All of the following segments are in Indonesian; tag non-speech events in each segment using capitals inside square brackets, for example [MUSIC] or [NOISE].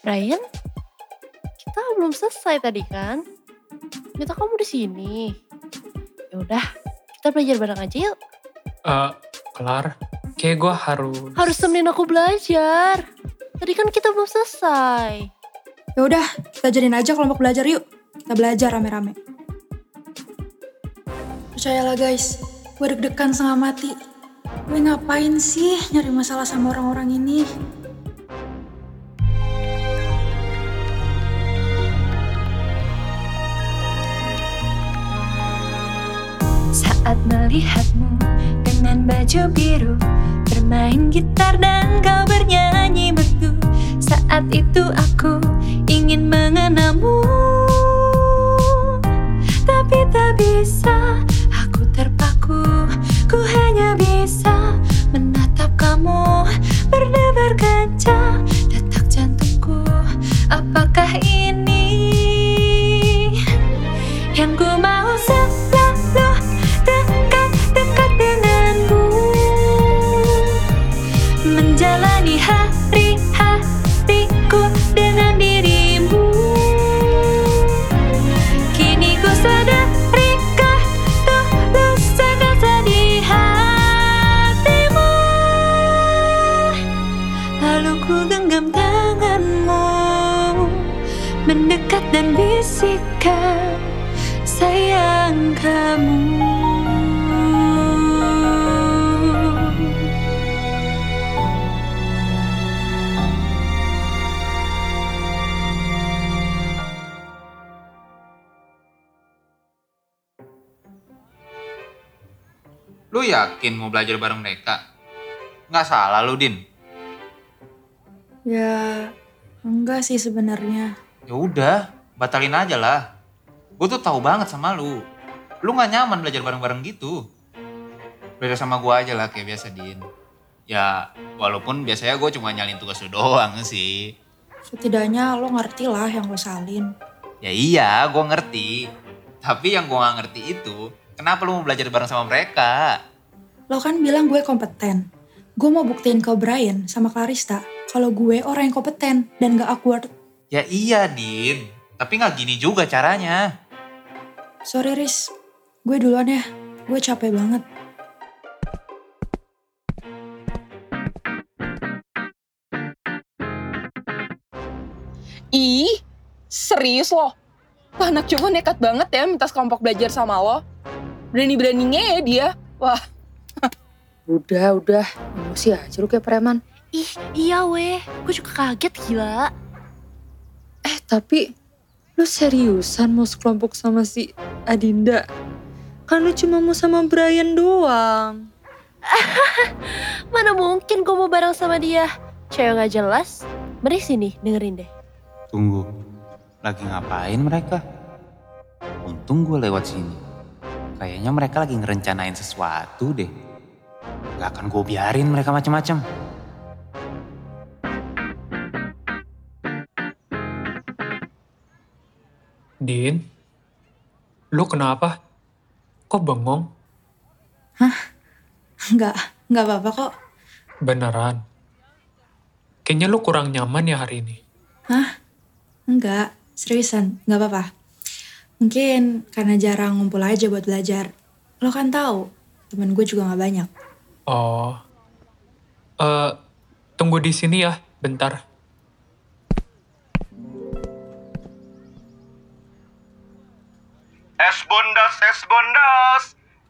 Brian, kita belum selesai tadi kan? Kita kamu di sini. Ya udah, kita belajar bareng aja yuk. Eh, kelar. Kayak gue harus... Harus temenin aku belajar. Tadi kan kita belum selesai. Ya udah, kita jadiin aja kelompok belajar yuk. Kita belajar rame-rame. Percayalah guys, gue deg-degan setengah mati. Gue ngapain sih nyari masalah sama orang-orang ini? Melihatmu dengan baju biru Bermain gitar dan kau dan bisikkan sayang kamu Lu yakin mau belajar bareng mereka? Nggak salah lu, Din. Ya, enggak sih sebenarnya. Ya udah, batalin aja lah. Gue tuh tahu banget sama lu. Lu nggak nyaman belajar bareng-bareng gitu. Belajar sama gue aja lah kayak biasa, Din. Ya, walaupun biasanya gue cuma nyalin tugas lu doang sih. Setidaknya lo ngerti lah yang lo salin. Ya iya, gue ngerti. Tapi yang gue nggak ngerti itu, kenapa lu mau belajar bareng sama mereka? Lo kan bilang gue kompeten. Gue mau buktiin ke Brian sama Clarista kalau gue orang yang kompeten dan gak awkward. Ya iya, Din. Tapi nggak gini juga caranya. Sorry Riz, gue duluan ya. Gue capek banget. Ih, serius loh. Wah, anak cuma nekat banget ya minta kelompok belajar sama lo. Berani-beraninya ya dia. Wah, [LAUGHS] Udah, udah. Emosi aja lu kayak preman. Ih, iya weh. Gue juga kaget gila. Eh, tapi lu seriusan mau sekelompok sama si Adinda? Kan lu cuma mau sama Brian doang. [LAUGHS] Mana mungkin gue mau bareng sama dia. Cewek gak jelas. Mari sini, dengerin deh. Tunggu, lagi ngapain mereka? Untung gue lewat sini. Kayaknya mereka lagi ngerencanain sesuatu deh. Gak akan gue biarin mereka macem-macem. Din, lu kenapa? Kok bengong? Enggak, enggak apa-apa kok. Beneran? Kayaknya lu kurang nyaman ya hari ini. Enggak, seriusan, enggak apa-apa. Mungkin karena jarang ngumpul aja buat belajar. Lo kan tahu, temen gue juga gak banyak. Oh. Eh, tunggu di sini ya, bentar. Bondas, es bondas,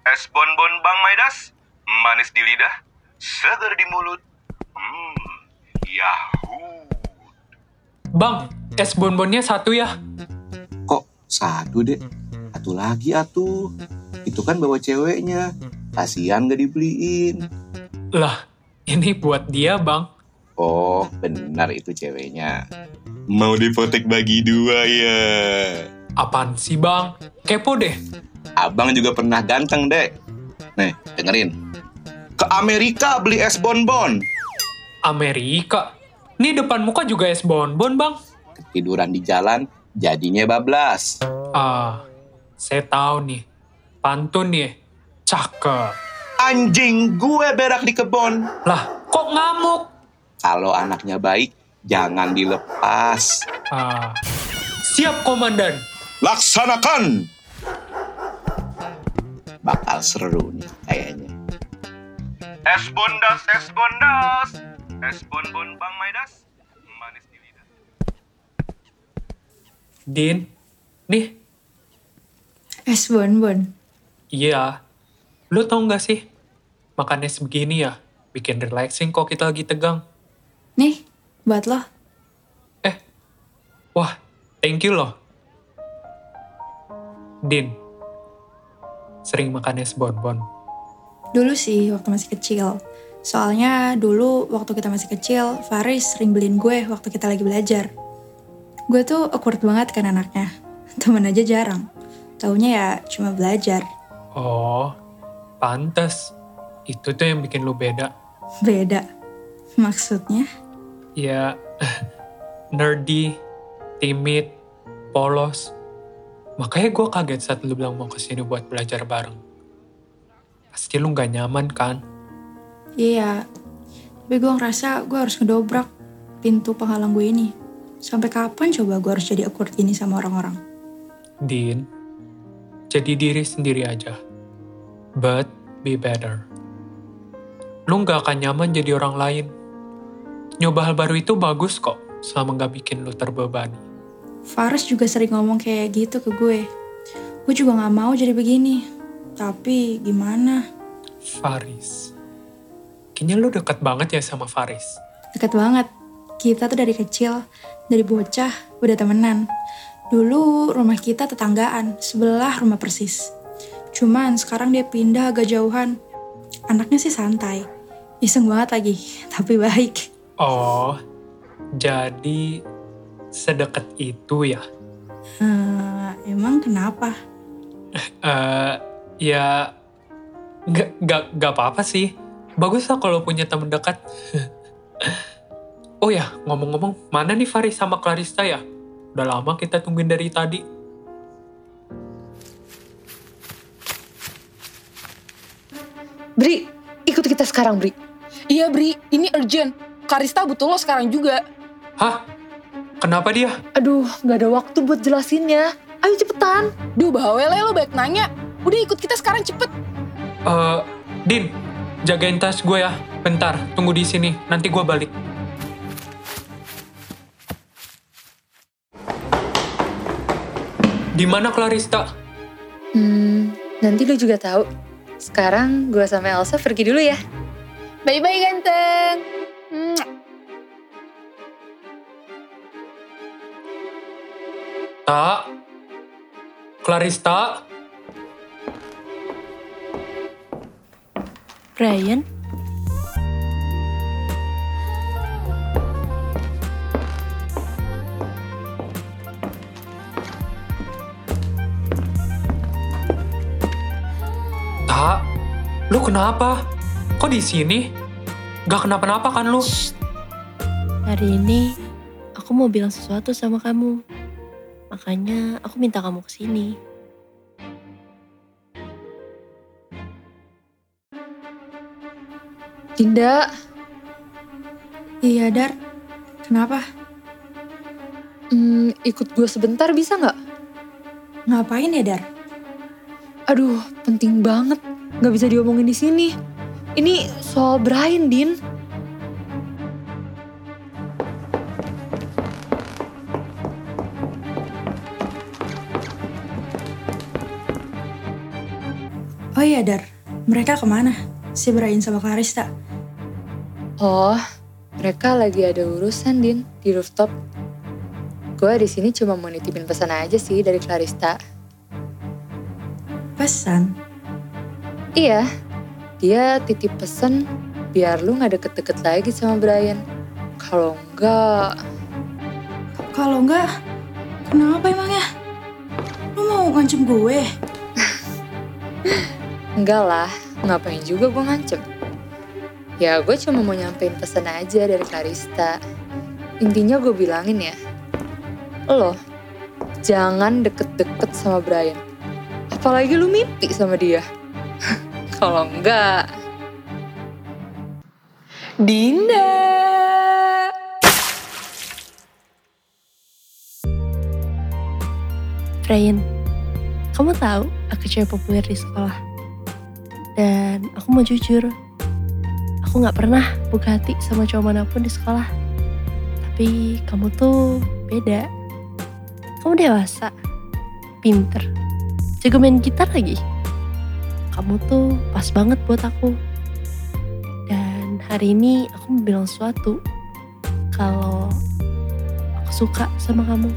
es bonbon Bang Maidas, manis di lidah, seger di mulut. Hmm, yahoo. Bang, es bonbonnya satu ya. Kok satu deh? Satu lagi atuh. Itu kan bawa ceweknya. Kasian gak dibeliin. Lah, ini buat dia bang. Oh, benar itu ceweknya. Mau dipotek bagi dua ya. Apaan sih bang? Kepo deh. Abang juga pernah ganteng, Dek. Nih, dengerin. Ke Amerika beli es bonbon. Amerika. Nih depan muka juga es bonbon bang. Ketiduran di jalan, jadinya bablas. Ah, saya tahu nih. Pantun nih. Cakep. Anjing, gue berak di kebon. Lah, kok ngamuk? Kalau anaknya baik, Jangan dilepas. Ah, siap komandan. Laksanakan! Bakal seru nih kayaknya. Es bondas, es bondas. Es bonbon Bang Maidas. Manis di lidah. Din, nih, Es bonbon. iya. Lu tau gak sih, makan es begini ya, bikin relaxing kok kita lagi tegang. Nih, buat lo. Eh, wah, thank you loh. Din, sering makan es bonbon. Dulu sih, waktu masih kecil. Soalnya dulu waktu kita masih kecil, Faris sering beliin gue waktu kita lagi belajar. Gue tuh awkward banget kan anaknya. [LAUGHS] Temen aja jarang. Taunya ya cuma belajar. Oh, pantas. Itu tuh yang bikin lu beda. Beda. Maksudnya? Ya, [LAUGHS] nerdy, timid, polos. Makanya gue kaget saat lu bilang mau ke sini buat belajar bareng. Pasti lu gak nyaman kan? Iya. Tapi gue ngerasa gue harus ngedobrak pintu penghalang gue ini. Sampai kapan coba gue harus jadi awkward gini sama orang-orang? Din, jadi diri sendiri aja. But be better. Lu gak akan nyaman jadi orang lain. Nyoba hal baru itu bagus kok, selama gak bikin lu terbebani. Faris juga sering ngomong kayak gitu ke gue. Gue juga gak mau jadi begini. Tapi gimana? Faris. Kayaknya lu deket banget ya sama Faris. Deket banget. Kita tuh dari kecil, dari bocah, udah temenan. Dulu rumah kita tetanggaan, sebelah rumah persis. Cuman sekarang dia pindah agak jauhan. Anaknya sih santai. Iseng banget lagi, [LAUGHS] tapi baik. Oh, jadi sedekat itu ya? Hmm, emang kenapa? Eh, ya nggak nggak nggak apa-apa sih. Bagus lah kalau punya temen dekat. [LAUGHS] oh ya, ngomong-ngomong, mana nih Faris sama Clarista ya? Udah lama kita tungguin dari tadi. Bri, ikut kita sekarang, Bri. Iya Bri, ini urgent. Karista butuh lo sekarang juga. Hah? Kenapa dia? Aduh, nggak ada waktu buat jelasinnya. Ayo cepetan. Duh bawel ya lo baik nanya. Udah ikut kita sekarang cepet. Eh, Din, jagain tas gue ya. Bentar, tunggu di sini. Nanti gue balik. Di mana Clarista? Hmm, nanti lu juga tahu. Sekarang gue sama Elsa pergi dulu ya. Bye-bye ganteng. Tak. Clarista. Brian, Tak. Lu kenapa? Kok di sini? Gak kenapa-napa kan lu? hari ini aku mau bilang sesuatu sama kamu. Makanya aku minta kamu ke sini. Dinda, Iya, Dar. Kenapa? hmm, ikut gue sebentar bisa nggak? Ngapain ya, Dar? Aduh, penting banget. Nggak bisa diomongin di sini. Ini soal Brian, Din. Oh iya, Dar. Mereka ke mana? Si Brian sama Clarista. Oh, mereka lagi ada urusan, Din, di rooftop. Gue di sini cuma mau nitipin pesan aja sih dari Clarista. Pesan. Iya, dia titip pesan biar lu nggak deket-deket lagi sama Brian. Kalau enggak, Kalau enggak, kenapa emangnya? Lu mau ngancem gue? [LAUGHS] Enggak lah, ngapain juga gue ngancem. Ya gue cuma mau nyampein pesan aja dari Karista. Intinya gue bilangin ya, lo jangan deket-deket sama Brian. Apalagi lu mimpi sama dia. [LAUGHS] Kalau enggak... Dinda! Brian, kamu tahu aku cewek populer di sekolah. Dan aku mau jujur, aku gak pernah buka hati sama cowok mana pun di sekolah. Tapi kamu tuh beda. Kamu dewasa, pinter, jago main gitar lagi. Kamu tuh pas banget buat aku. Dan hari ini aku mau bilang sesuatu. Kalau aku suka sama kamu.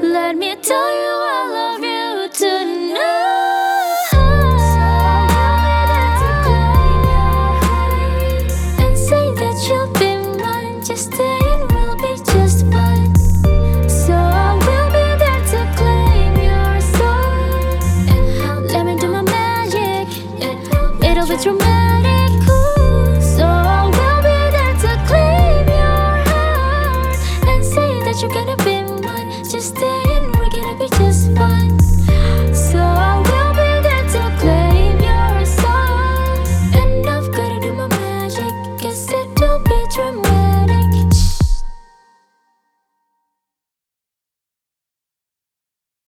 Let me tell you I love you